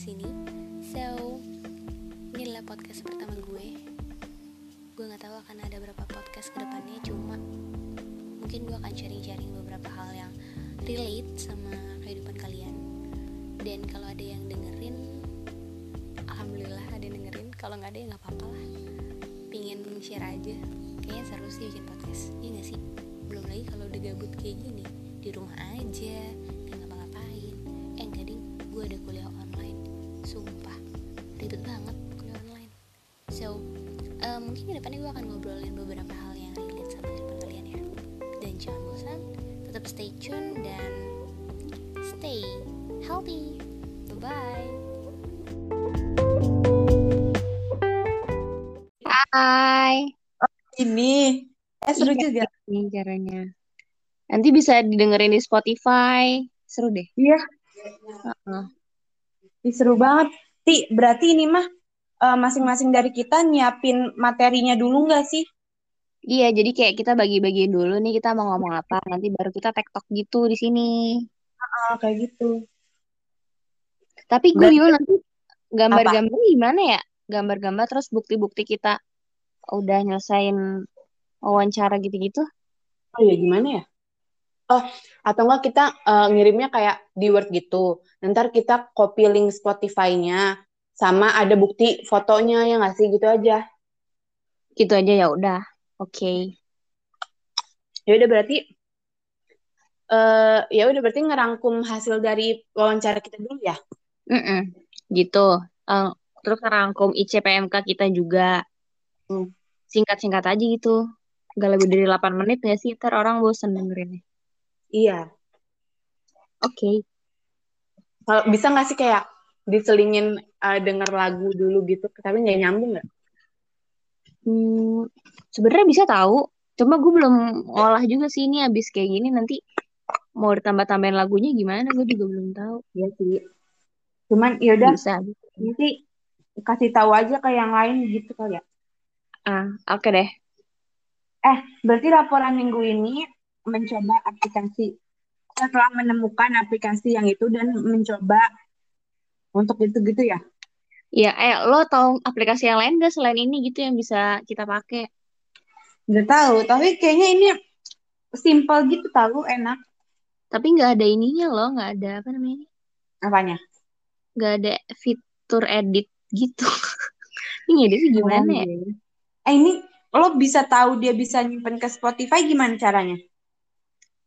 sini. So, ini adalah podcast pertama gue. Gue nggak tahu akan ada berapa podcast ke depannya, cuma mungkin gue akan sharing-sharing beberapa hal yang relate sama kehidupan kalian. Dan kalau ada yang dengerin, alhamdulillah ada yang dengerin. Kalau nggak ada ya nggak apa-apa lah. Pingin share aja. Kayaknya seru sih bikin podcast. Iya nggak sih? Belum lagi kalau udah gabut kayak gini di rumah aja gue ada kuliah online sumpah ribet banget kuliah online so uh, mungkin ke depannya gue akan ngobrolin beberapa hal yang relate sama kehidupan kalian ya dan jangan bosan tetap stay tune dan stay healthy bye bye Hai, Ini eh seru Iya. juga. ini caranya. Nanti bisa didengerin di Spotify. Seru deh. Iya, Ih, seru banget. Ti, berarti ini mah eh, masing-masing dari kita nyiapin materinya dulu nggak sih? Iya, jadi kayak kita bagi-bagi dulu nih kita mau ngomong apa. Nanti baru kita tektok gitu di sini. Ah, kayak gitu. Tapi gue bingung nanti gambar-gambar gimana ya? Gambar-gambar terus bukti-bukti kita udah nyelesain wawancara gitu-gitu. Oh ya gimana ya? Oh, atau enggak kita eh, ngirimnya kayak di Word gitu. Ntar kita copy link Spotify-nya sama ada bukti fotonya ya nggak sih gitu aja. Gitu aja ya udah. Oke. Ya udah berarti eh ya udah berarti ngerangkum hasil dari wawancara kita dulu ya. Mm-mm. Gitu. Eh, terus ngerangkum ICPMK kita juga. Hmm. Singkat-singkat aja gitu. Gak lebih dari 8 menit ya sih? Ntar orang bosen dengerinnya. Iya. Oke. Kalau bisa nggak sih kayak diselingin eh, denger lagu dulu gitu, tapi nggak nyambung nggak? Hmm, sebenarnya bisa tahu. Cuma gue belum ngolah juga sih ini abis kayak gini nanti mau ditambah-tambahin lagunya gimana gue juga belum tahu. Iya sih. Cuman ya udah Bisa. nanti kasih tahu aja ke yang lain gitu kali ya. Ah, oke deh. Eh, berarti laporan minggu ini mencoba aplikasi setelah menemukan aplikasi yang itu dan mencoba untuk itu-gitu ya. Ya, eh lo tahu aplikasi yang lain gak selain ini gitu yang bisa kita pakai? Nggak tahu, tapi kayaknya ini simple gitu tahu enak. Tapi nggak ada ininya loh, nggak ada apa namanya? Apanya? Nggak ada fitur edit gitu. Ini edit sih gimana ya? Eh ini lo bisa tahu dia bisa nyimpen ke Spotify gimana caranya?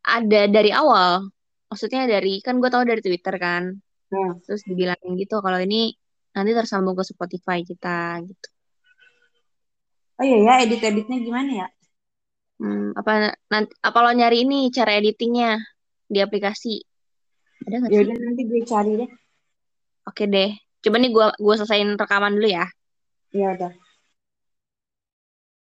Ada dari awal. Maksudnya dari kan gue tahu dari Twitter kan. Hmm. Terus dibilangin gitu kalau ini nanti tersambung ke Spotify kita gitu. Oh iya ya, edit-editnya gimana ya? Hmm, apa nanti apa lo nyari ini cara editingnya di aplikasi? Ada nggak Ya sih? udah nanti gue cari deh. Oke deh. Coba nih gua gua selesaiin rekaman dulu ya. Ya udah.